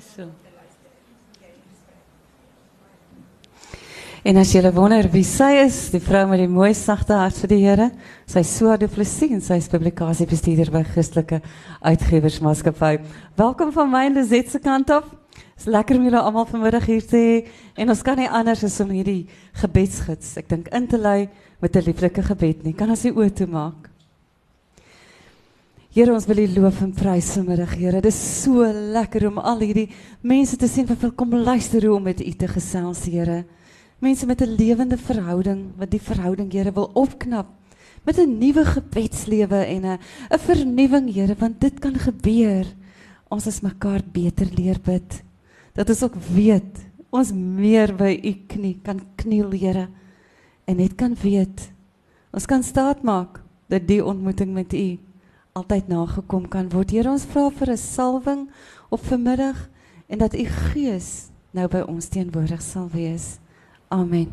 so. En as jy wonder wie sy is, die vrou met die mooi sagte hart vir die Here, sy is Sua Du Plessis en sy is publikasiebestuurder by Christelike Uitgewersmaatskappy. Welkom van my en Lizet se kant af. Dit is lekker om julle almal vanmiddag hier te hê en ons kan nie anders as om hierdie gebedsgids, ek dink in te lei met 'n lieflike gebed nie. Kan ons die oë toemaak? Here ons wil U loof en prys vanmiddag, Here. Dit is so lekker om al hierdie mense te sien wat wil kom luister hoe om met U te gesels, Here. Mense met 'n lewende verhouding wat die verhouding Here wil opknap met 'n nuwe gebedslewe en 'n 'n vernuwing Here want dit kan gebeur ons as mekaar beter leer bid. Dat ons ook weet ons meer by u knie kan kniel Here en net kan weet ons kan staat maak dat die ontmoeting met u altyd nagekom kan word. Here ons vra vir 'n salwing op vanmiddag en dat u gees nou by ons teenwoordig sal wees. Amen.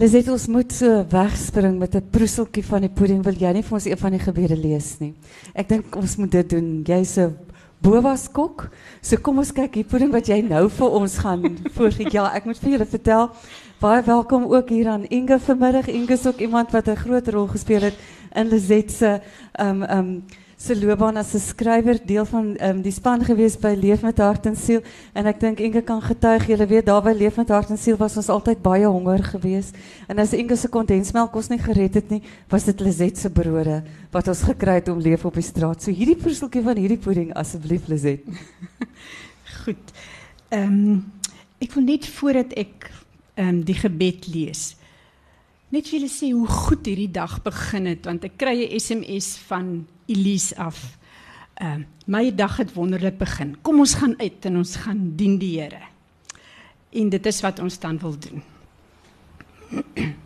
Leset ons moet so wegspring met 'n proeseltjie van die pudding. Wil jy nie vir ons een van die gebede lees nie? Ek dink ons moet dit doen. Jy's 'n Boas kok. So kom ons kyk hier pudding wat jy nou vir ons gaan voorgee. Ja, ek moet vir julle vertel. Baie welkom ook hier aan Inge vanmiddag. Inge is ook iemand wat 'n groot rol gespeel het in Leset se um um se loopbaan as 'n skrywer, deel van um, die span gewees by Leef met hart en siel en ek dink Inge kan getuig, julle weet daar by Leef met hart en siel was ons altyd baie honger geweest en as Inge se kondensmelk ons nie gered het nie, was dit Lizet se brode wat ons gekry het om leef op die straat. So hierdie proeseltjie van hierdie pudding asseblief Lizet. Goed. Ehm um, ek wil net voordat ek um, die gebed lees net vir julle sê hoe goed hierdie dag begin het want ek kry 'n SMS van Elise af. Ehm uh, my dag het wonderlik begin. Kom ons gaan uit en ons gaan dien die Here. En dit is wat ons dan wil doen.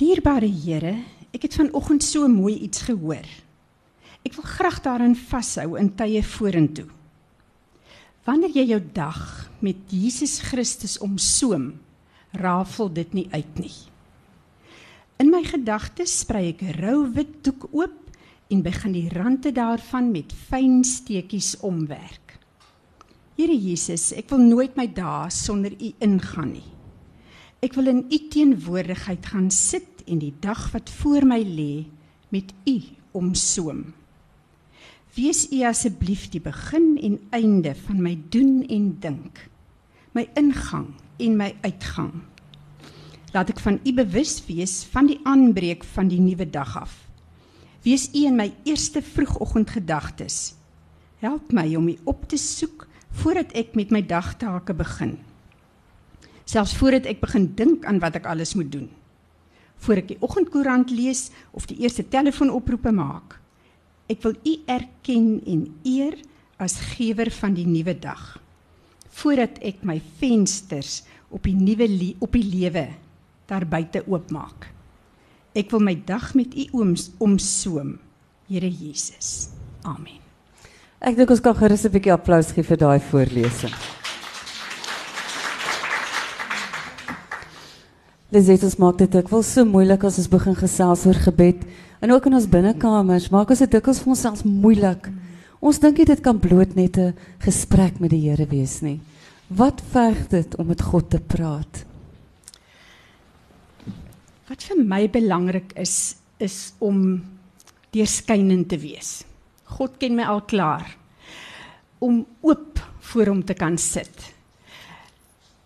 Dierbare Here, ek het vanoggend so mooi iets gehoor. Ek wil graag daarin vashou in tye vorentoe. Wanneer jy jou dag met Jesus Christus omsoom, rafel dit nie uit nie. In my gedagtes sprei ek 'n rou wit doek oop en begin die rande daarvan met fyn steekies omwerk. Here Jesus, ek wil nooit my dae sonder U ingaan nie. Ek wil in U teenwoordigheid gaan sit en die dag wat voor my lê met U omsoom. Wees U asseblief die begin en einde van my doen en dink. My ingang en my uitgang laat ek van u bewus wees van die aanbreek van die nuwe dag af. Wees u in my eerste vroegoggendgedagtes. Help my om u op te soek voordat ek met my dagtake begin. Selfs voordat ek begin dink aan wat ek alles moet doen. Voor ek die oggendkoerant lees of die eerste telefoonoproepe maak. Ek wil u erken en eer as gewer van die nuwe dag. Voordat ek my vensters op die nuwe op die lewe daar buite oopmaak. Ek wil my dag met U ooms omsoom, Here Jesus. Amen. Ek dink ons kan gerus 'n bietjie applous gee vir daai voorlesing. Dit is maak dit ek wil so moeilik as ons begin gesels oor gebed en ook in ons binnekamers maak ons dit dikwels vir onsself moeilik. Ons dink dit kan bloot net 'n gesprek met die Here wees nie. Wat verg dit om met God te praat? Wat vir my belangrik is is om deurskynend te wees. God ken my al klaar. Om oop voor hom te kan sit.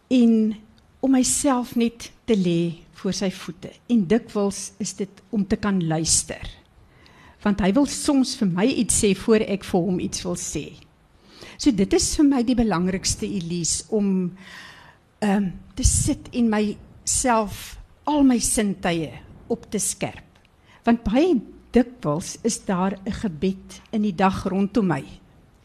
En om myself net te lê voor sy voete. En dikwels is dit om te kan luister. Want hy wil soms vir my iets sê voor ek vir hom iets wil sê. So dit is vir my die belangrikste Elise om ehm um, te sit en myself al my sintuie op te skerp. Want baie dikwels is daar 'n gebed in die dag rondom my.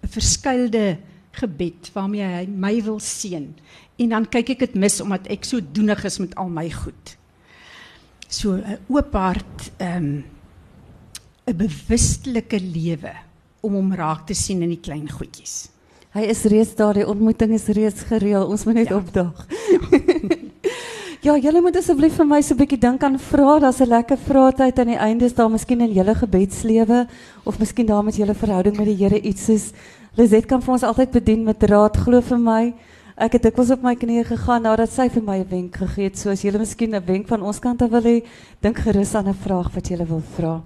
'n Verskuilde gebed waarmee hy my wil seën. En dan kyk ek dit mis omdat ek so doenig is met al my goed. So 'n oop hart, ehm um, 'n bewustelike lewe om hom raak te sien in die klein goedjies. Hy is reeds daar, die ontmoeting is reeds gereël. Ons moet net ja. opdag. Ja. Julle moet asseblief vir my so 'n bietjie dink aan vra, daar's 'n lekker vraatyd aan die einde, is daar miskien in julle gebedslewe of miskien daar met julle verhouding met die Here iets soos Lizet kan vir ons altyd bedien met raad, glo vir my. Ek het dikwels op my knieë gegaan nadat sy vir my 'n wenk gegee het. So as julle miskien 'n wenk van ons kant af wil hê, dink gerus aan 'n vraag wat julle wil vra.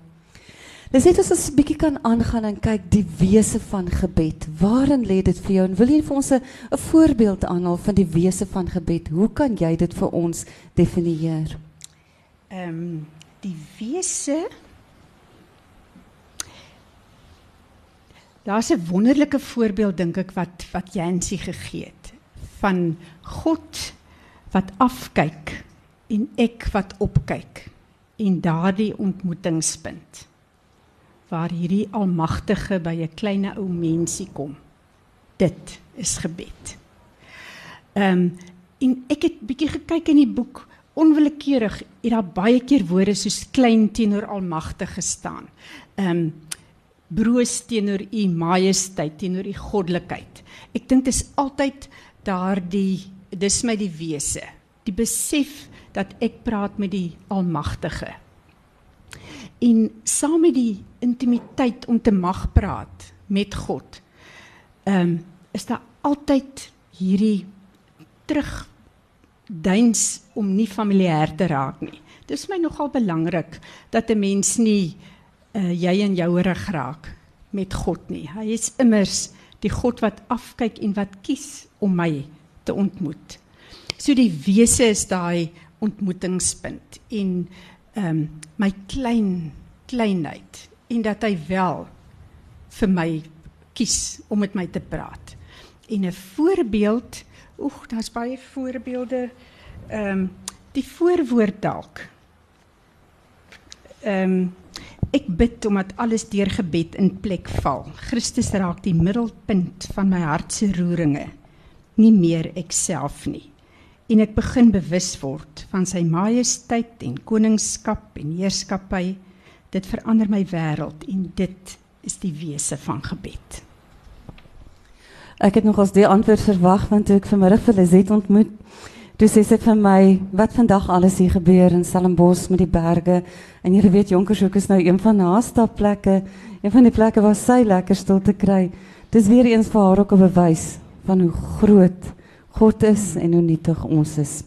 Dis net as ons 'n bietjie kan aangaan en kyk die wese van gebed. Waarin lê dit vir jou? En wil jy vir ons 'n voorbeeld aanhaal van die wese van gebed? Hoe kan jy dit vir ons definieer? Ehm um, die wese Daar's 'n wonderlike voorbeeld dink ek wat wat Jansie gegee het van God wat afkyk en ek wat opkyk en daardie ontmoetingspunt waar hierdie almagtige by 'n klein ou mensie kom. Dit is gebed. Ehm um, en ek het bietjie gekyk in die boek onwillekeurig het daar baie keer woorde soos klein teenoor almagtig gestaan. Ehm um, broos teenoor u majesteit, teenoor u goddelikheid. Ek dink dit is altyd daardie dis my die wese, die besef dat ek praat met die almagtige en saam met die intimiteit om te mag praat met God. Ehm um, is daar altyd hierdie terug duins om nie familier te raak nie. Dit is my nogal belangrik dat 'n mens nie uh, jy en jou reg raak met God nie. Hy is immers die God wat afkyk en wat kies om my te ontmoet. So die wese is daai ontmoetingspunt en ehm um, my klein kleinheid en dat hy wel vir my kies om met my te praat. En 'n voorbeeld, oeg, daar's baie voorbeelde. Ehm um, die voorwoord dalk. Ehm um, ek bid omdat alles deur gebed in plek val. Christus raak die middelpunt van my hart se roeringe, nie meer ek self nie en ek begin bewus word van sy majesteit en koningskap en heerskappy. Dit verander my wêreld en dit is die wese van gebed. Ek het nog as die antwoord verwag want ek vanmiddag vir Lizet ontmoet, toe sê sy vir my wat vandag alles hier gebeur in Stellenbosch met die berge en jy weet Jonkershoek is nou een van haar stapplekke, een van die plekke waar sy lekker stil te kry. Dis weer eens vir haar ook 'n bewys van hoe groot God is en hoe nietig ons is.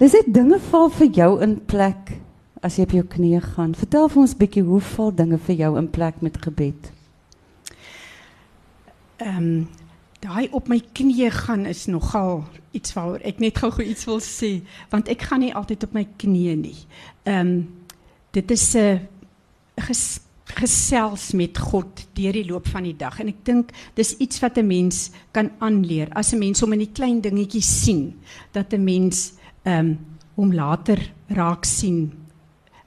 Lizet, dinge val vir jou in plek as jy op jou knieë gaan. Vertel vir ons bietjie hoe val dinge vir jou in plek met gebed? Um, daai op my knieë gaan is nogal iets waaroor ek net gou-gou iets wil sê, want ek gaan nie altyd op my knieë nie. Ehm um, dit is 'n uh, gesels met God deur die loop van die dag. En ek dink dis iets wat 'n mens kan aanleer. As 'n mens om in die klein dingetjies sien dat 'n mens ehm um, hom later raak sien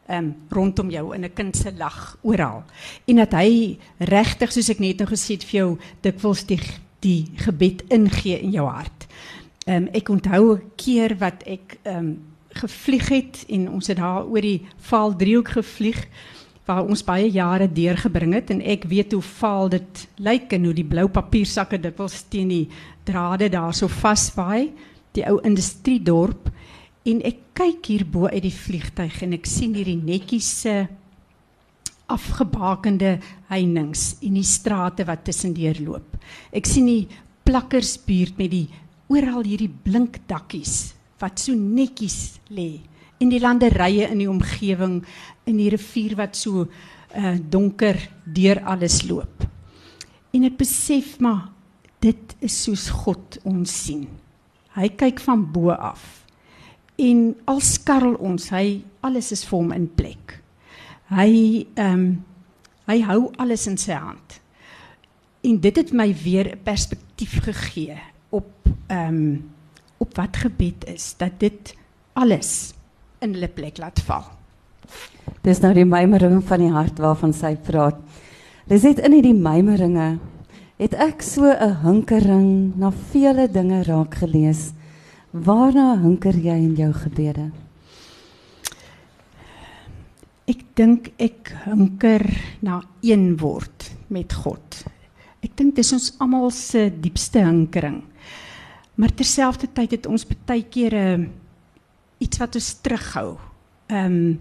ehm um, rondom jou in 'n kind se lag oral. En dat hy regtig soos ek net nou gesê het vir jou dikwels die die gebed ingee in jou hart. Ehm um, ek onthou 'n keer wat ek ehm um, gevlieg het en ons het daar oor die Vaal driehoek gevlieg waar ons baie jare deurgebring het en ek weet hoe vaal dit lyk en hoe die blou papiersakke dikwels teen die drade daar so vaswaai, die ou industriedorp en ek kyk hier bo uit die vliegtyg en ek sien hierdie netjies se afgebakende heininge in die strate wat tussendeur loop. Ek sien die plakkersbuurt met die oral hierdie blink dakkies wat so netjies lê en die landerye in die omgewing in die rivier wat so uh, donker deur alles loop. En ek besef maar dit is soos God ons sien. Hy kyk van bo af. En al skarrel ons, hy alles is vir hom in plek. Hy ehm um, hy hou alles in sy hand. En dit het my weer 'n perspektief gegee op ehm um, op wat gebed is, dat dit alles in hulle plek laat val. Dis nou die mymering van die hart waarvan sy praat. Dis net in hierdie mymeringe het ek so 'n hinkering na vele dinge raak gelees. Waarna hinker jy in jou gebede? Ek dink ek hinker na een word met God. Ek dink dis ons almal se diepste hinkering. Maar terselfdertyd het ons baie keer 'n iets wat ons terughou. Ehm um,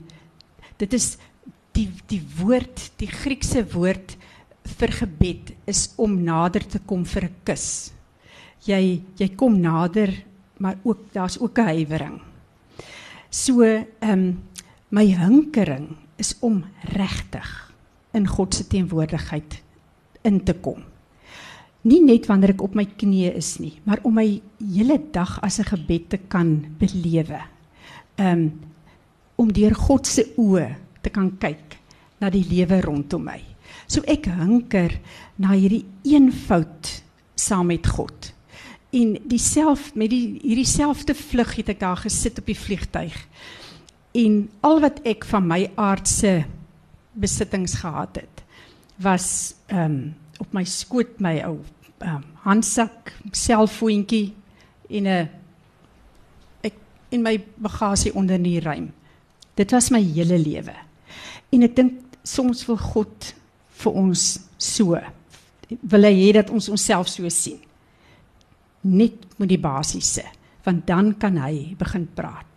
dit is die die woord, die Griekse woord vir gebed is om nader te kom vir 'n kus. Jy jy kom nader, maar ook daar's ook 'n huiwering. So ehm um, my hinkering is om regtig in God se teenwoordigheid in te kom. Nie net wanneer ek op my knieë is nie, maar om my hele dag as 'n gebed te kan belewe. Um, om deur God se oë te kan kyk na die lewe rondom my. So ek hinker na hierdie eenvoud saam met God. En dieself met die hierdie selfde vlug het ek daar gesit op die vliegtyg. En al wat ek van my aardse besittings gehad het was ehm um, op my skoot my ou um, handsak, selfoontjie en 'n ek in my bagasie onder in die ruim. Dit was my hele lewe. En ek dink soms wil God vir ons so. Wil hy hê dat ons onsself so sien? Net met die basiese, want dan kan hy begin praat.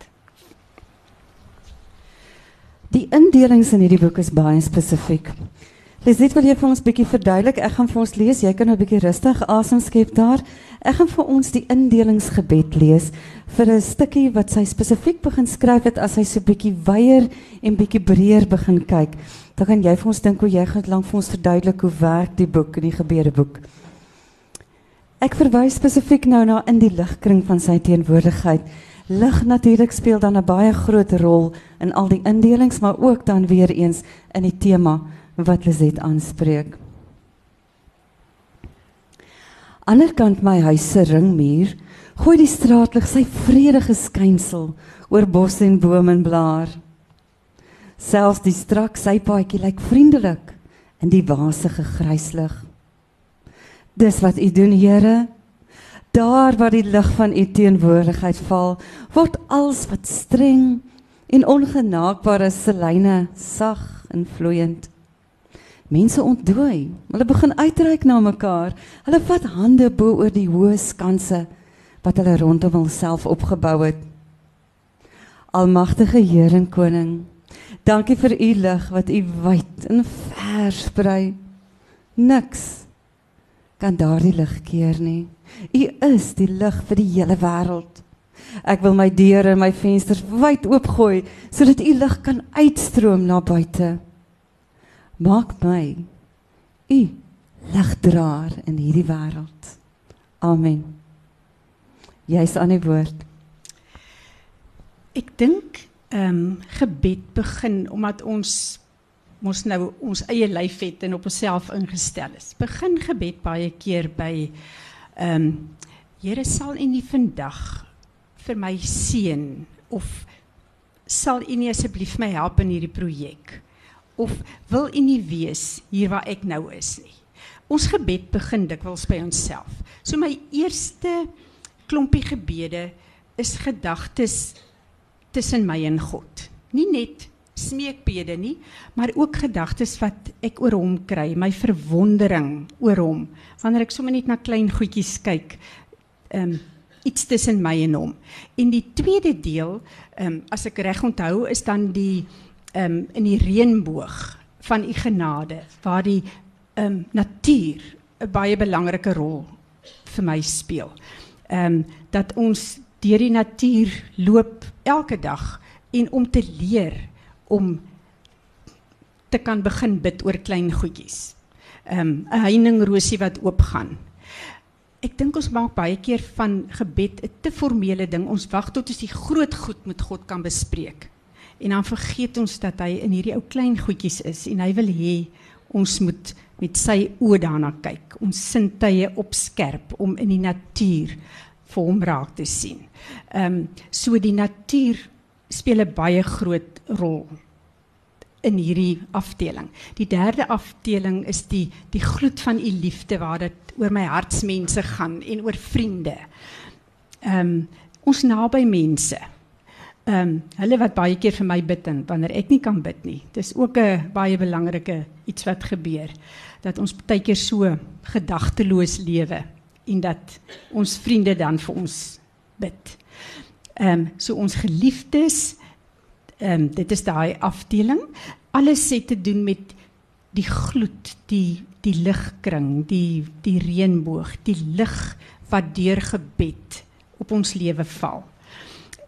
Die indelings in hierdie boek is baie spesifiek. Lesit wil jy vir ons bietjie verduidelik? Ek gaan vir ons lees. Jy kan nou 'n bietjie rustig asem skep daar. Ek gaan vir ons die indelingsgebed lees vir 'n stukkie wat sy spesifiek begin skryf het as hy so bietjie wyeer en bietjie breër begin kyk. Dan kan jy vir ons dink hoe jy gaan lank vir ons verduidelik hoe werk die boek, die gebedeboek. Ek verwys spesifiek nou na in die ligkring van sy teenwoordigheid. Lig natuurlik speel dan 'n baie groot rol in al die indelings, maar ook dan weer eens in die tema wat Lizet aanspreek. Anderkant my huis se ringmuur gooi die straatlig sy vredige skynsel oor bos en bome en blaar. Selfs die strak sy paadjie lyk vriendelik in die wasige gryslig. Dis wat u doen, Here. Daar waar die lig van u teenwoordigheid val, word alles wat streng en ongenaakbaar is, selyne sag en vloeiend. Mense ontdooi. Hulle begin uitreik na mekaar. Hulle vat hande bo oor die hoë skanse wat hulle rondom hulself opgebou het. Almagtige Here en Koning, dankie vir u lig wat u wyd en ver sprei. Niks kan daardie lig keer nie. U is die lig vir die hele wêreld. Ek wil my deure en my vensters wyd oopgooi sodat u lig kan uitstroom na buite maak my u ligdraer in hierdie wêreld. Amen. Jy's aan die woord. Ek dink ehm um, gebed begin omdat ons ons nou ons eie lyf het en op onsself ingestel is. Begin gebed baie keer by ehm um, Here sal U nie vandag vir my seën of sal U nie asseblief my help in hierdie projek? of wil u nie wees hier waar ek nou is nie. Ons gebed begin dikwels by onsself. So my eerste klompie gebede is gedagtes tussen my en God. Nie net smeekbede nie, maar ook gedagtes wat ek oor hom kry, my verwondering oor hom. Wanneer ek sommer net na klein goedjies kyk, ehm um, iets tussen my en hom. En die tweede deel, ehm um, as ek reg onthou, is dan die um, in die reënboog van u genade waar die um, natuur 'n baie belangrike rol vir my speel. Ehm um, dat ons deur die natuur loop elke dag en om te leer om te kan begin bid oor klein goedjies. Ehm um, 'n heiningrosie wat oopgaan. Ek dink ons maak baie keer van gebed 'n te formele ding. Ons wag tot ons die groot goed met God kan bespreek. En dan vergeet ons dat hy in hierdie ou klein goedjies is en hy wil hê ons moet met sy oë daarna kyk. Ons sintuie opskerp om in die natuur vir hom raak te sien. Ehm um, so die natuur speel 'n baie groot rol in hierdie afdeling. Die derde afdeling is die die gloed van u liefde waar dit oor my hartsmense gaan en oor vriende. Ehm um, ons naby mense ehm um, hulle wat baie keer vir my bid en wanneer ek nie kan bid nie. Dis ook 'n baie belangrike iets wat gebeur dat ons baie keer so gedagteloos lewe en dat ons vriende dan vir ons bid. Ehm um, so ons geliefdes ehm um, dit is daai afdeling. Alles het te doen met die gloed, die die ligkring, die die reënboog, die lig wat deur gebed op ons lewe val.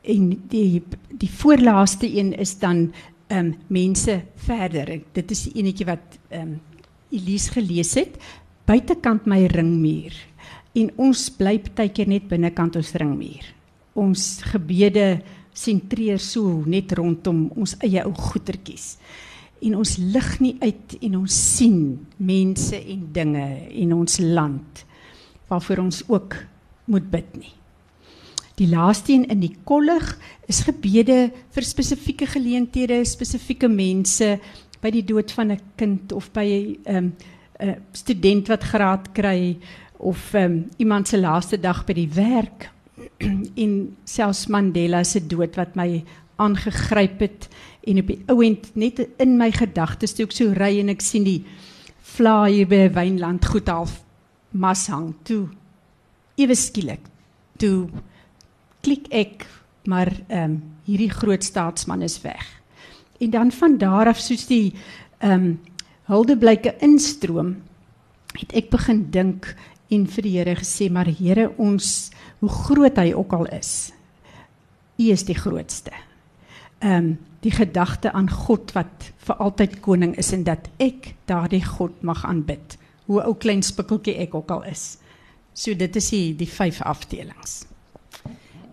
En die die voorlaaste een is dan ehm um, mense verder. Dit is die enetjie wat ehm um, Elise gelees het buitekant my ringmuur. En ons bly baie keer net binnekant ons ringmuur. Ons gebede sentreer so net rondom ons eie ou goetertjies. En ons lig nie uit en ons sien mense en dinge in ons land waarvoor ons ook moet bid nie. Die laaste een in die kollig is gebede vir spesifieke geleenthede, spesifieke mense by die dood van 'n kind of by 'n um, student wat graad kry of um, iemand se laaste dag by die werk en selfs Mandela se dood wat my aangegryp het en op die ouend net in my gedagtes toe ek so ry en ek sien die vlae hier by Wynland goed half mas hang toe ewe skielik toe klik ek maar ehm um, hierdie groot staatsman is weg. En dan van daar af soos die ehm um, huldeblyke instroom het ek begin dink en vir die Here gesê maar Here ons hoe groot hy ook al is. U is die grootste. Ehm um, die gedagte aan God wat vir altyd koning is en dat ek daardie God mag aanbid. Hoe ou klein spikkeltjie ek ook al is. So dit is die die vyf afdelings.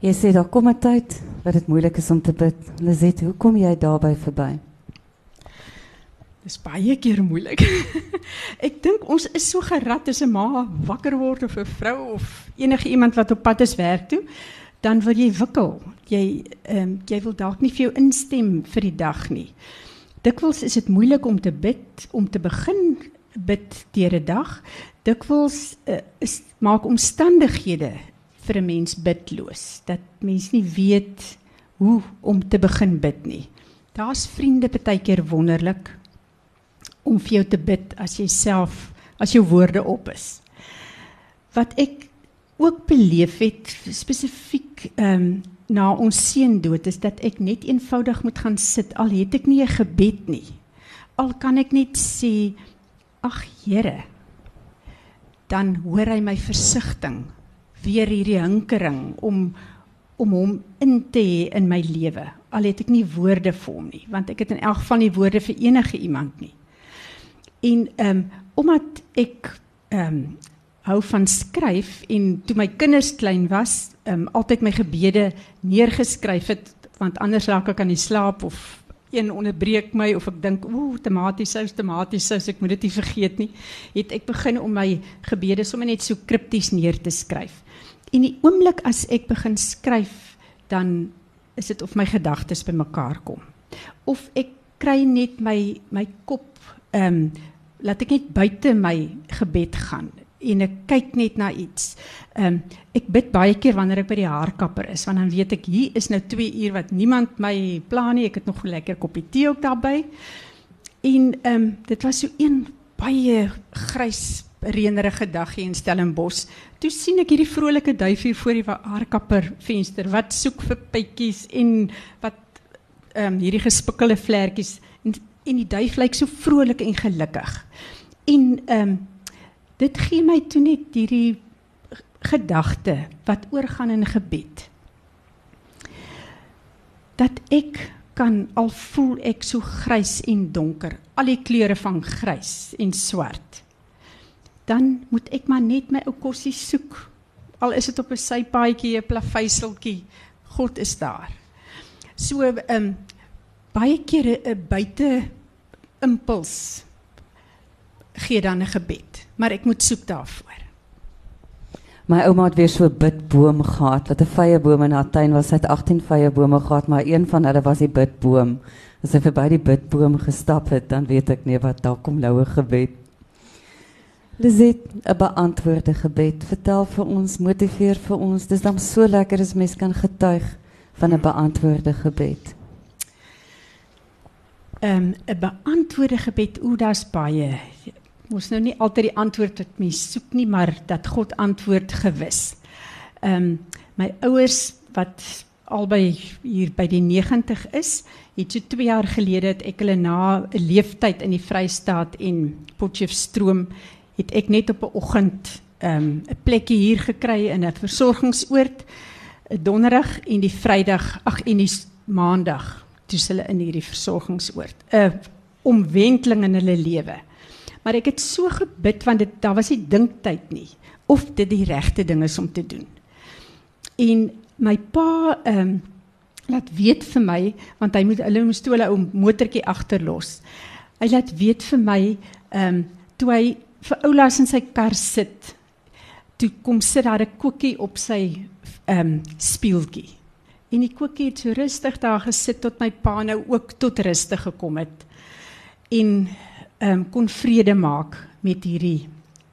Jy sê daar kom 'n tyd wat dit moeilik is om te bid. Lizet, hoe kom jy daarby verby? Dis baie keer moeilik. ek dink ons is so gerad as 'n ma wakker word of 'n vrou of enige iemand wat op pad is werk toe, dan wil jy wikkel. Jy ehm um, jy wil dalk nie vir jou instem vir die dag nie. Dikwels is dit moeilik om te bid, om te begin bid deur 'n dag. Dikwels uh, is maak omstandighede vir 'n mens bidloos. Dat mens nie weet hoe om te begin bid nie. Daar's vriende partykeer wonderlik om vir jou te bid as jy self as jou woorde op is. Wat ek ook beleef het spesifiek ehm um, na ons seun dood is dat ek net eenvoudig moet gaan sit al het ek nie 'n gebed nie. Al kan ek net sê ag Here dan hoor hy my versigtiging weer hierdie hinkering om om hom in te hê in my lewe. Al het ek nie woorde vir hom nie, want ek het in elk geval nie woorde vir enige iemand nie. En ehm um, omdat ek ehm um, hou van skryf en toe my kinders klein was, ehm um, altyd my gebede neergeskryf het want anders raak ek aan die slaap of een onderbreek my of ek dink ooh tomaties sous tomaties sous ek moet dit nie vergeet nie het ek begin om my gebede sommer net so kripties neer te skryf. En die oomblik as ek begin skryf dan is dit of my gedagtes bymekaar kom. Of ek kry net my my kop ehm um, laat ek net buite my gebed gaan en ek kyk net na iets. Ehm um, ek bid baie keer wanneer ek by die haarkapper is want dan weet ek hier is nou 2 uur wat niemand my pla nie. Ek het nog 'n lekker koppie tee ook daarbey. En ehm um, dit was so een baie grys reënerige dag hier in Stellenbosch. Toe sien ek hierdie vrolike duif hier voor die haarkapper venster wat soek vir pytjies en wat ehm um, hierdie gespikkelde vlekkies en die duif lyk so vrolik en gelukkig. En ehm um, dit gee my toe net hierdie gedagte wat oorgaan in gebed. Dat ek kan al voel ek so grys en donker, al die kleure van grys en swart. Dan moet ek maar net my ou kossie soek. Al is dit op 'n sypaadjie, 'n plaveisseltjie, God is daar. So ehm um, baie kere 'n buite impuls gee dan 'n gebed, maar ek moet soek daarvoor. My ouma het weer so 'n bidboom gehad, wat 'n vrye boom in haar tuin was. Sy het 18 vrye bome gehad, maar een van hulle was die bidboom. As sy verby die bidboom gestap het, dan weet ek nie wat daar kom loue gebed. Lizet, 'n beantwoorde gebed. Vertel vir ons, motiveer vir ons. Dis dan so lekker as mens kan getuig van 'n beantwoorde gebed. Ehm um, 'n beantwoorde gebed, o, daar's baie. Moes nou nie altyd die antwoord wat mens soek nie, maar dat God antwoord gewis. Ehm um, my ouers wat albei hier by die 90 is, het so 2 jaar gelede het ek hulle na 'n leeftyd in die Vrystaat en Potchefstroom het ek net op 'n oggend ehm, 'n um, plekkie hier gekry in 'n versorgingsoord. 'n Donderdag en die Vrydag, ag en die Maandag, toe hulle in hierdie versorgingsoord. 'n uh, omwenteling in hulle lewe. Maar ek het so gebid want dit daar was nie dinktyd nie of dit die regte ding is om te doen. En my pa ehm um, laat weet vir my want hy moet hulle moes toe hulle 'n motortjie agterlos. Hy laat weet vir my ehm um, toe hy vir Oulas in sy kar sit. Toe kom sit daar 'n koekie op sy ehm um, speeltjie. En die koekie het so rustig daar gesit tot my pa nou ook tot rustig gekom het en ehm um, kon vrede maak met hierdie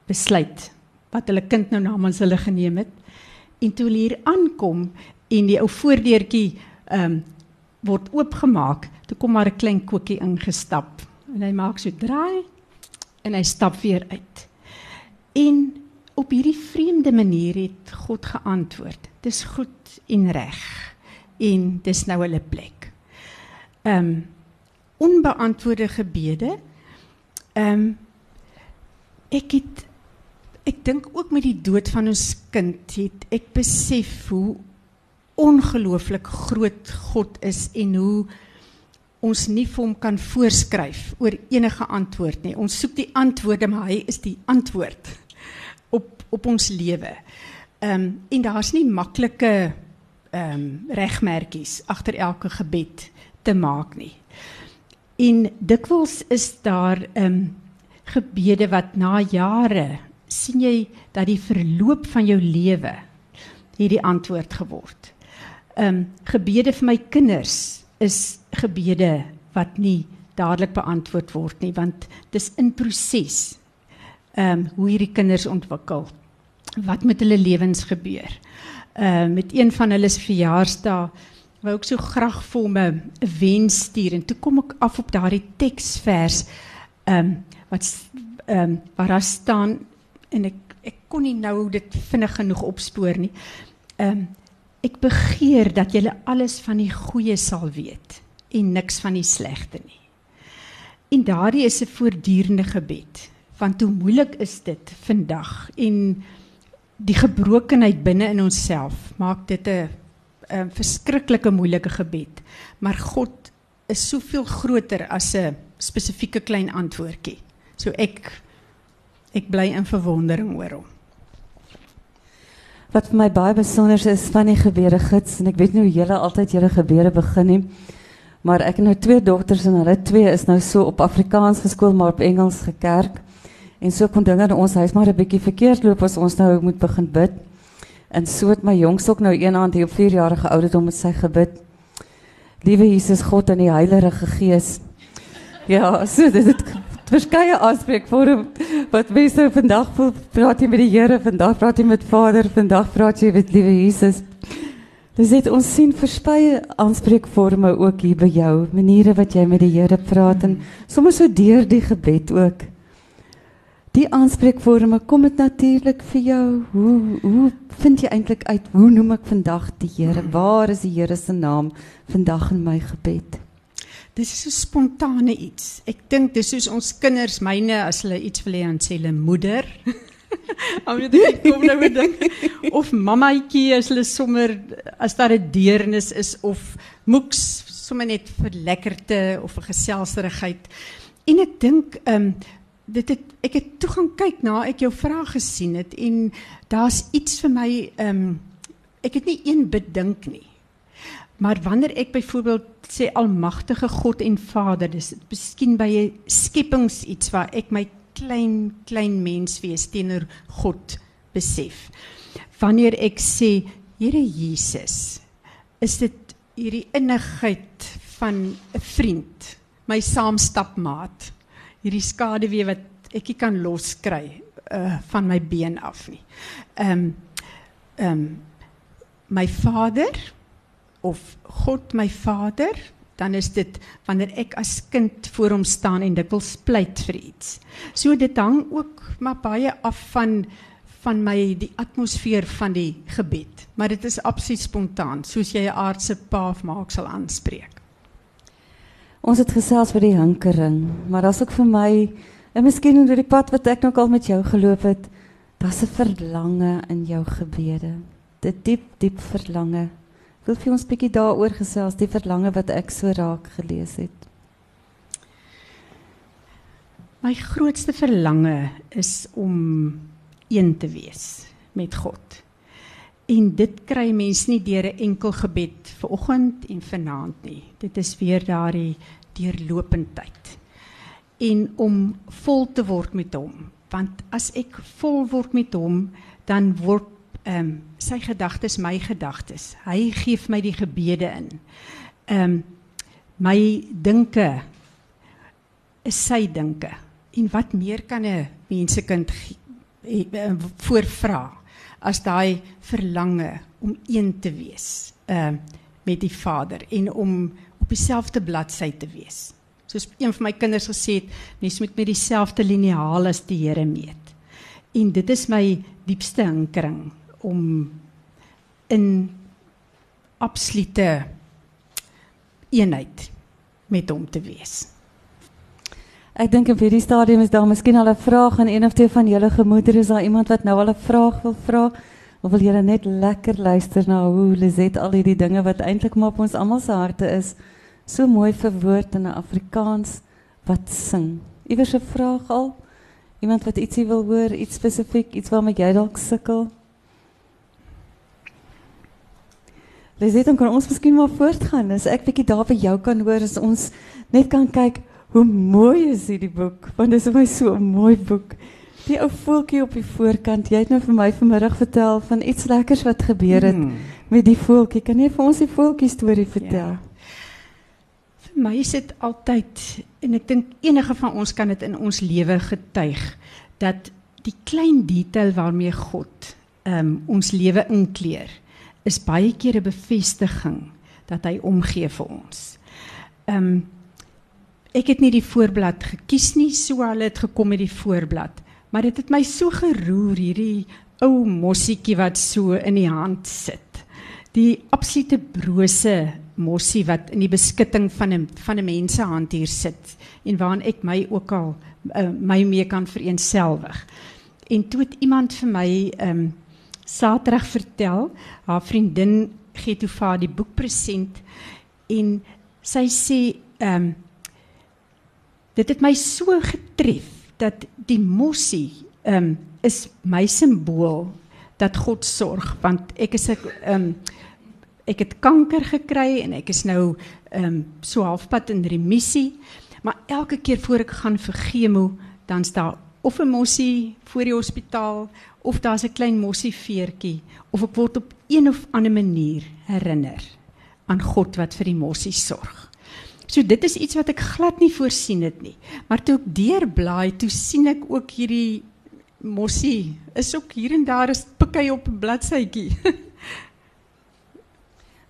besluit wat hulle kind nou namens hulle geneem het. En toe hulle hier aankom en die ou voordeurtjie ehm um, word oopgemaak, toe kom maar 'n klein koekie ingestap en hy maak so draai en hy stap weer uit. En op hierdie vreemde manier het God geantwoord. Dis goed en reg. En dis nou hulle plek. Ehm um, onbeantwoorde gebede. Ehm um, ek het ek dink ook met die dood van ons kind het ek besef hoe ongelooflik groot God is en hoe ons nie vir hom kan voorskryf oor enige antwoord nie. Ons soek die antwoorde, maar hy is die antwoord op op ons lewe. Ehm um, en daar's nie maklike ehm um, regmerkies agter elke gebed te maak nie. En dikwels is daar ehm um, gebede wat na jare sien jy dat die verloop van jou lewe hierdie antwoord geword. Ehm um, gebede vir my kinders is gebede wat nie dadelik beantwoord word nie want dis in proses. Ehm um, hoe hierdie kinders ontwikkel. Wat met hulle lewens gebeur. Ehm uh, met een van hulle se verjaarsdae wou ek so graag vir hom 'n wens stuur en toe kom ek af op daardie teksvers ehm um, wat ehm um, waar daar staan en ek ek kon nie nou dit vinnig genoeg opspoor nie. Ehm um, ek begeer dat julle alles van die goeie sal weet en niks van die slegte nie. En daardie is 'n voortdurende gebed. Want hoe moeilik is dit vandag en die gebrokenheid binne in onsself maak dit 'n 'n verskriklike moeilike gebed. Maar God is soveel groter as 'n spesifieke klein antwoordjie. So ek ek bly in verwondering oor hom. Wat vir my baie besonder is van die gebede gids en ek weet nie hoe julle altyd julle gebede begin nie. Maar ek het nou twee dogters en hulle twee is nou so op Afrikaans geskool maar op Engels gekerk. En so kon dinge in ons huis maar 'n bietjie verkeerd loop as ons nou moet begin bid. En so het my jongste ook nou een aand hier op 4 jarige ouderdom met sy gebid. Liewe Jesus God en die Heilige Gees. Ja, so dit het verskeie aanspreekvorm wat mense vandag praat jy met die Here, vandag praat jy met Vader, vandag praat jy met liewe Jesus. Dis dit ons sien verskeie aanspreekvorme ook hier by jou, maniere wat jy met die Here praat en soms so deur die gebed ook. Die aanspreekvorme kom dit natuurlik vir jou. Hoe hoe vind jy eintlik uit hoe noem ek vandag die Here? Waar is die Here se naam vandag in my gebed? Dis is 'n spontane iets. Ek dink dis soos ons kinders myne as hulle iets wil hê aan sê hulle moeder. Om jy dit kom nou met ding of mammaetjie as hulle sommer as daar 'n deernis is of moeks sommer net vir lekkerte of vir geselserigheid. En ek dink ehm um, dit het ek het toe gaan kyk na ek jou vrae gesien het en daar's iets vir my ehm um, ek het nie een bedink nie. Maar wanneer ek byvoorbeeld sê almagtige God en Vader, dis miskien by 'n skepings iets waar ek my klein klein mens wees teenoor God besef. Wanneer ek sê Here Jesus, is dit hierdie innigheid van 'n vriend, my saamstapmaat. Hierdie skaduwee wat ek nie kan loskry uh van my been af nie. Ehm um, ehm um, my Vader of God my Vader, dan is dit wanneer ek as kind voor hom staan en dikwels pleit vir iets. So dit hang ook maar baie af van van my die atmosfeer van die gebed, maar dit is absoluut spontaan, soos jy 'n aardse pa of ma sal aanspreek. Ons het gesels oor die hinkering, maar daar's ook vir my en miskien oor die pad wat ek nog al met jou geloop het, daar's 'n verlange in jou gebede. Dit diep diep verlange. Wil jy ons bietjie daaroor gesels, die verlange wat ek so raak gelees het? My grootste verlange is om een te wees met God. En dit kry mens nie deur 'n enkel gebed vir oggend en vanaand nie. Dit is weer daardie deurlopendheid. En om vol te word met hom, want as ek vol word met hom, dan word ehm um, sy gedagtes my gedagtes. Hy gee my die gebede in. Ehm um, my dinke is sy dinke. En wat meer kan 'n mensekind eh, voorvra as daai verlange om een te wees uh met die Vader en om op dieselfde bladsy te wees. Soos een van my kinders gesê het, mens moet met dieselfde liniaal as die Here meet. En dit is my diepste hinkering om in absolute eenheid met hom te wees. Ek dink op hierdie stadium is daar miskien al 'n vraag aan een of twee van julle gemoedere. Is daar iemand wat nou al 'n vraag wil vra? Of wil julle net lekker luister na hoe Lizet al hierdie dinge wat eintlik maar op ons almal se harte is, so mooi verwoord in 'n Afrikaans wat sing. Iewers 'n vraag al? Iemand wat ietsie wil hoor, iets spesifiek, iets waarmee jy dalk sukkel? Lizet, dan kan ons miskien maar voortgaan. As ek bietjie daar by jou kan hoor, as ons net kan kyk Hoe mooi is hierdie boek? Want dit is my so 'n mooi boek. Die ou voeltjie op die voorkant. Jy het nou vir my vanmiddag vertel van iets lekkers wat gebeur het mm. met die voeltjie. Kan jy vir ons die voeltjie storie vertel? Ja. Vir my is dit altyd en ek dink enige van ons kan dit in ons lewe getuig dat die klein detail waarmee God um, ons lewe inkleer is baie keer 'n bevestiging dat hy omgee vir ons. Ehm um, Ek het nie die voorblad gekies nie, so hulle het gekom met die voorblad. Maar dit het my so geroer hierdie ou mossietjie wat so in die hand sit. Die absolute brose mossie wat in die beskutting van 'n van 'n mens se hand hier sit en waaraan ek my ook al uh, my mee kan vereenselwig. En toe het iemand vir my ehm um, Saterdag vertel, haar vriendin gee toe vir haar die boek present en sy sê ehm um, dit het my so getref dat die mossie um, is my simbool dat God sorg want ek is ek um, ek het kanker gekry en ek is nou um, so halfpad in remissie. Maar elke keer voor ek gaan vir chemo dan staan of 'n mossie voor die hospitaal of daar's 'n klein mossie veertjie of ek word op een of ander manier herinner aan God wat vir die mossie sorg So dit is iets wat ek glad nie voorsien het nie. Maar toe ek deurblaai, toe sien ek ook hierdie mossie is ook hier en daar is pikkie op 'n bladsytjie.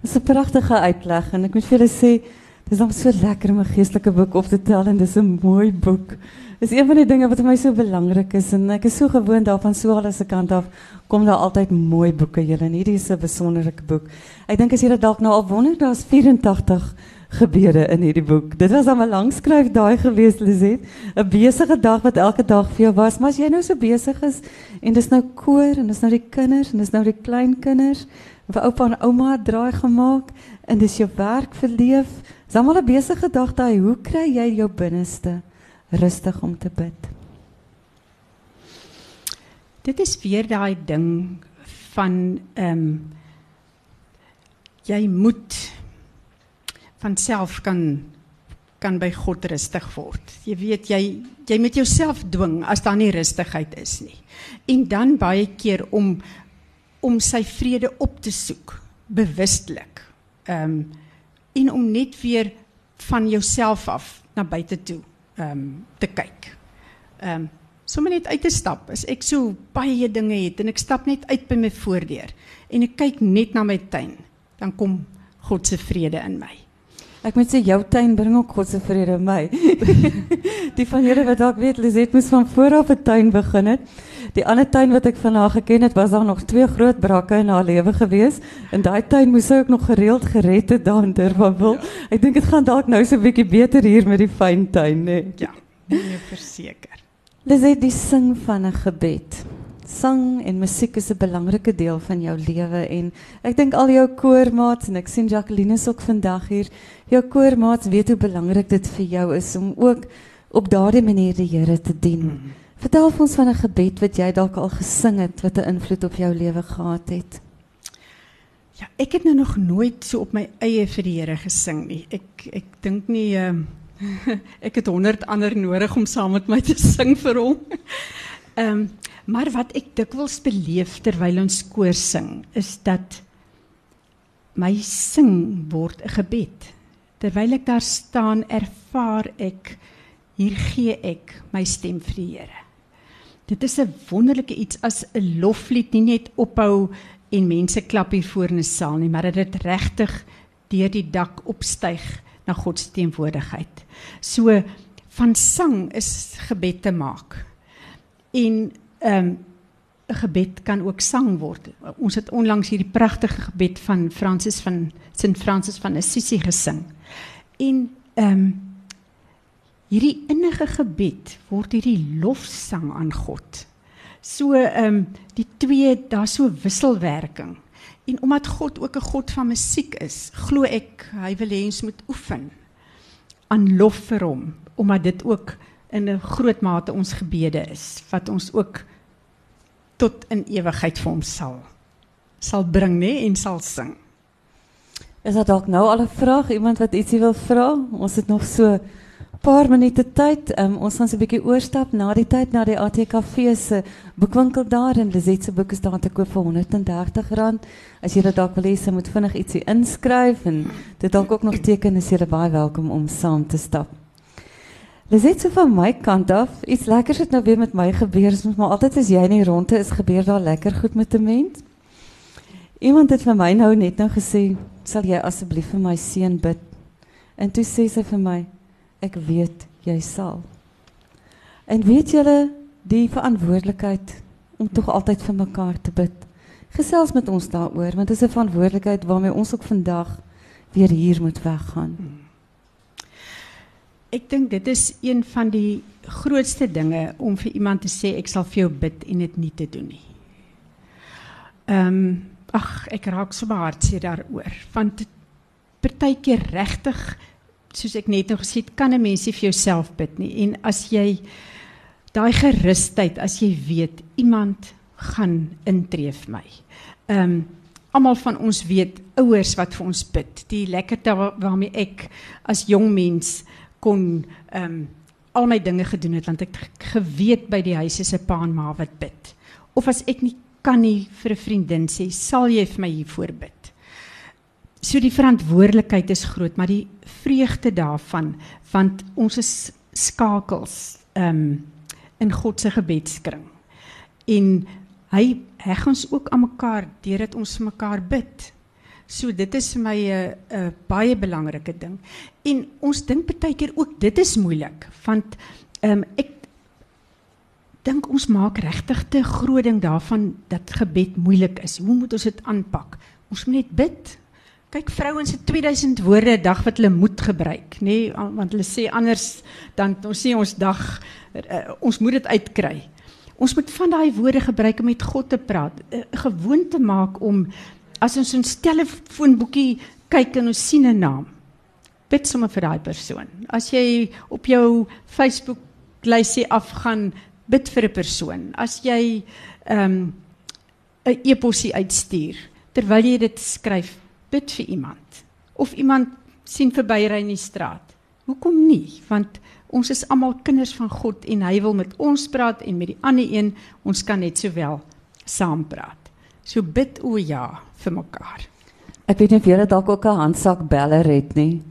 Dis 'n pragtige uitleg en ek moet vir julle sê, dis dan so lekker om 'n geestelike boek op te tel en dis 'n mooi boek. Dis een van die dinge wat vir my so belangrik is en ek is so gewoond daarvan so al as 'n kant af kom daar altyd mooi boeke julle en hierdie is 'n besonderlike boek. Ek dink as jy dit dalk nou al wonder, daar's 84 gebeure in hierdie boek. Dit was dan 'n lang skryf daai gewees Lizet. 'n Besige dag wat elke dag vir jou was, maar as jy nou so besig is en dis nou koor en dis nou die kinders en dis nou die kleinkinders, vir oupa en ouma draai gemaak en dis jou werk verleef. Dis almal 'n besige dag daai. Hoe kry jy jou binneste rustig om te bid? Dit is weer daai ding van ehm um, jy moet van self kan kan by God rustig word. Jy weet jy jy moet jouself dwing as daar nie rustigheid is nie. En dan baie keer om om sy vrede op te soek bewustelik. Ehm um, en om net weer van jouself af na buite toe ehm um, te kyk. Ehm um, sommer net uit te stap. As ek so baie dinge het en ek stap net uit by my voordeur en ek kyk net na my tuin, dan kom God se vrede in my. Ek moet sê jou tuin bring ook God se vrede in my. die van julle wat dalk weet, Liset moes van voor af 'n tuin begin het. Die ander tuin wat ek van haar geken het, was daar nog twee groot brakke in haar lewe gewees. En daai tuin moes sy ook nog gereeld gered het daar in Durbanville. Ja. Ek dink dit gaan dalk nou so 'n bietjie beter hier met die fyn tuin, né? Nee. Ja, nee, verseker. Liset, die sing van 'n gebed. Sang en musiek is 'n belangrike deel van jou lewe en ek dink al jou koormaats en ek sien Jacqueline is ook vandag hier. Jou koormaats weet hoe belangrik dit vir jou is om ook op daardie manier die Here te dien. Mm -hmm. Vertel ons van 'n gebed wat jy dalk al gesing het wat 'n invloed op jou lewe gehad het. Ja, ek het nou nog nooit so op my eie vir die Here gesing nie. Ek ek dink nie uh, ek het 100 ander nodig om saam met my te sing vir hom. Ehm um, maar wat ek dikwels beleef terwyl ons koor sing is dat my sing word 'n gebed. Terwyl ek daar staan, ervaar ek hier gee ek my stem vir die Here. Dit is 'n wonderlike iets as 'n loflied nie net ophou en mense klap hier voor in 'n saal nie, maar dat dit regtig deur die dak opstyg na God se teenwoordigheid. So van sang is gebed te maak. En ehm um, gebed kan ook sang word. Ons het onlangs hierdie pragtige gebed van Francis van Sint Francis van Assisi gesing. En ehm um, hierdie innige gebed word hierdie lofsang aan God. So ehm um, die twee daar so wisselwerking. En omdat God ook 'n God van musiek is, glo ek hy wil hê ons moet oefen aan lof vir hom, omdat dit ook in 'n groot mate ons gebede is wat ons ook tot in ewigheid vir hom sal sal bring nê en sal sing. Is daar dalk nou al 'n vraag iemand wat ietsie wil vra? Ons het nog so paar minute tyd. Um, ons gaan so 'n bietjie oorstap na die tyd na die ATKV se boekwinkel daar en Lizet se boek is daar te koop vir R130. As jy dalk wil hê, moet vinnig ietsie inskryf en dit dalk ook nog teken is jy baie welkom om saam te stap. Lizet so van my kant af, iets lekkers het nou weer met my gebeur, maar altyd as jy in die ronde is, gebeur daar lekker goed met 'n mens. Iemand het vir my nou net nou gesê, "Sal jy asseblief vir my seun bid?" En toe sê sy vir my, ek weet jy sal. En weet julle die verantwoordelikheid om tog altyd vir mekaar te bid. Gesels met ons daaroor want dit is 'n verantwoordelikheid waarmee ons ook vandag weer hier moet weggaan. Ek dink dit is een van die grootste dinge om vir iemand te sê ek sal vir jou bid en dit nie te doen nie. Ehm um, ag ek raak so hartseer daaroor want partykeer regtig soos ek net nou gesê het, kan 'n mens nie vir jouself bid nie. En as jy daai gerusheid, as jy weet iemand gaan intree vir my. Ehm um, almal van ons weet ouers wat vir ons bid. Die lekkerte waarmee ek as jong mens kon um, al my dinge gedoen het want ek geweet by die huis is 'n pa en ma wat bid. Of as ek nie kan nie vir 'n vriendin sê, sal jy vir my hier voorbid. So die verantwoordelikheid is groot, maar die vreugde daarvan want ons is skakels um in God se gebedskring. En hy heg ons ook aan mekaar deurdat ons vir mekaar bid. So dit is vir my 'n 'n baie belangrike ding. En ons dink baie keer ook dit is moeilik want um ek dink ons maak regtig te groot ding daarvan dat gebed moeilik is. Hoe moet ons dit aanpak? Ons moet net bid. Kyk vrouens het 2000 woorde 'n dag wat hulle moet gebruik, nê, nee, want hulle sê anders dan ons sê ons dag uh, ons moet dit uitkry. Ons moet van daai woorde gebruik om met God te praat. uh, Gewoonte maak om as ons ons telefoonboekie kyk en ons sien 'n naam, bid sommer vir daai persoon. As jy op jou Facebook lysie afgaan, bid vir 'n persoon. As jy ehm, 'n um, e-posie uitstuur terwyl jy dit skryf, bid vir iemand of iemand sien verby ry in die straat. Hoekom nie? Want ons is almal kinders van God en hy wil met ons praat en met die ander een ons kan net sowel saam praat. So bid o ja vir mekaar. Ek weet nie of jy dalk ook 'n handsak beller het nie.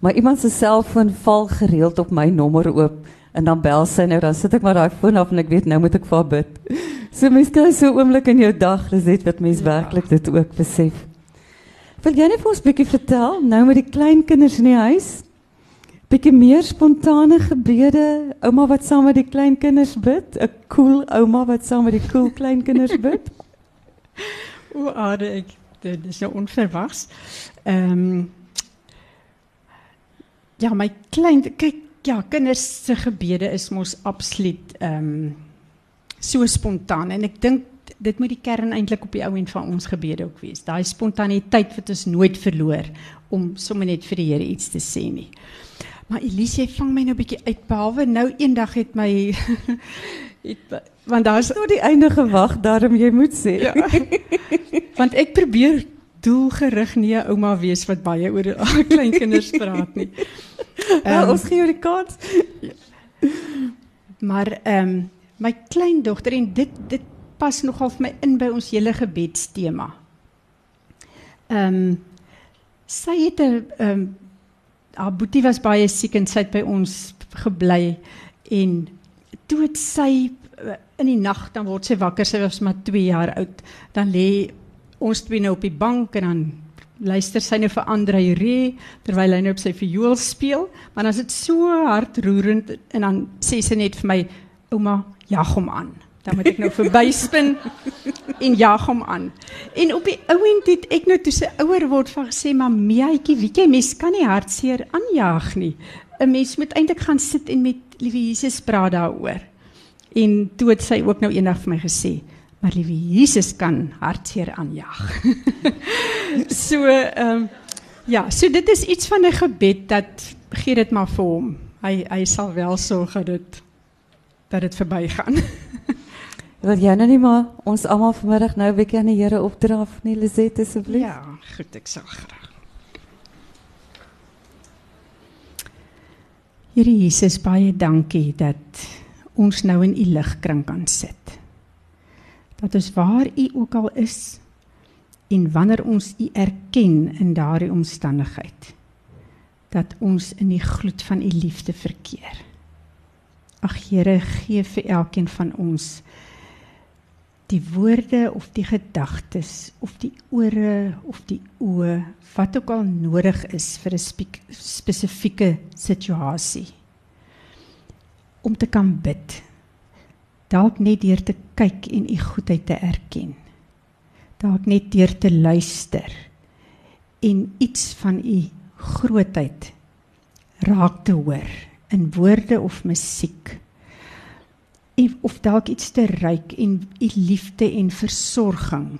Maar iemand se selfoon val gereeld op my nommer oop en dan bel sy nou dan sit ek maar daai foon af en ek weet nou moet ek vir bid. So mens kry so 'n oomblik in jou dag, dis net wat mens ja. werklik dit ook besef. Wil jy net vir ons 'n bietjie vertel nou met die kleinkinders in die huis? Bietjie meer spontane gebede, ouma wat saam met die kleinkinders bid, 'n cool ouma wat saam met die cool kleinkinders bid. O, aarde ek dit is nou onverwags. Ehm um, Ja, my klein kyk ja, kinders se gebede is mos absoluut ehm um, so spontaan en ek dink dit moet die kern eintlik op die ou end van ons gebede ook wees. Daai spontaniteit wat ons nooit verloor om sommer net vir die Here iets te sê nie. Maar Elise, jy vang my nou 'n bietjie uit behalwe nou eendag het my want daar's tot die einde gewag, daarom jy moet sê. Ja. want ek probeer doelgerig nie 'n ouma wees wat baie oor kleinkinders praat nie. Um, ons gee jou die kans. maar ehm um, my kleindogter en dit dit pas nogal vir my in by ons hele gebedstema. Ehm um, sy het 'n ehm um, haar boetie was baie siek en sy het by ons gebly en toe het sy eh, in die nag dan word sy wakker sy was maar 2 jaar oud dan lê ons twee nou op die bank en dan luister sy nou vir Andre Re terwyl hy nou op sy viool speel, maar dan is dit so hartroerend en dan sê sy net vir my ouma, jag hom aan. Dan moet ek nou verbyspin en jag hom aan. En op die ouend het ek nou toe sy ouer word van gesê maar meetjie, weet jy mens kan nie hartseer aanjaag nie. 'n Mens moet eintlik gaan sit en met liewe Jesus praat daaroor. En toe het sy ook nou eendag vir my gesê, maar liewe Jesus kan hartseer aanjaag. so ehm um, ja, so dit is iets van 'n gebed dat gee dit maar vir hom. Hy hy sal wel sorg dat dit dat dit verbygaan. Wil jy nou nie maar ons almal vanmiddag nou 'n bietjie aan die Here opdra of nie Lisette asseblief? Ja, goed, ek sal graag. Here Jesus, baie dankie dat ons nou in u ligkring kan sit dat ons waar u ook al is en wanneer ons u erken in daardie omstandigheid dat ons in die gloed van u liefde verkeer. Ag Here, gee vir elkeen van ons die woorde of die gedagtes of die ore of die oë wat ook al nodig is vir 'n spesifieke situasie om te kan bid dalk net deur te kyk en u goedheid te erken. Dalk net deur te luister en iets van u grootheid raak te hoor in woorde of musiek. Of dalk iets te ryk en u liefde en versorging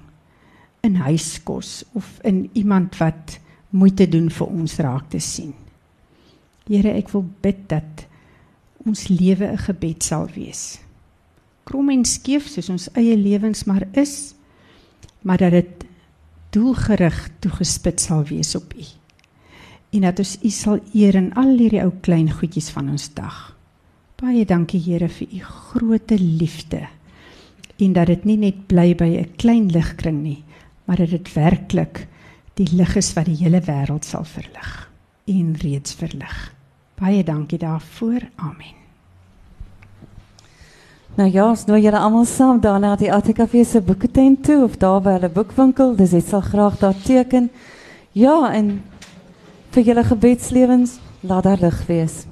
in huiskos of in iemand wat moeite doen vir ons raak te sien. Here, ek wil bid dat ons lewe 'n gebed sal wees krom en skeef soos ons eie lewens maar is, maar dat dit doelgerig toegespits sal wees op U. En dat ons U sal eer in al hierdie ou klein goedjies van ons dag. Baie dankie Here vir U groote liefde en dat dit nie net bly by 'n klein ligkring nie, maar dat dit werklik die lig is wat die hele wêreld sal verlig en reeds verlig. Baie dankie daarvoor. Amen. Nou ja, ons nooi julle almal saam daar na die ATKV se boeketent toe of daar by hulle boekwinkel. Dis dit sal graag daar teken. Ja, en vir julle gebedslewens laat daar lig wees.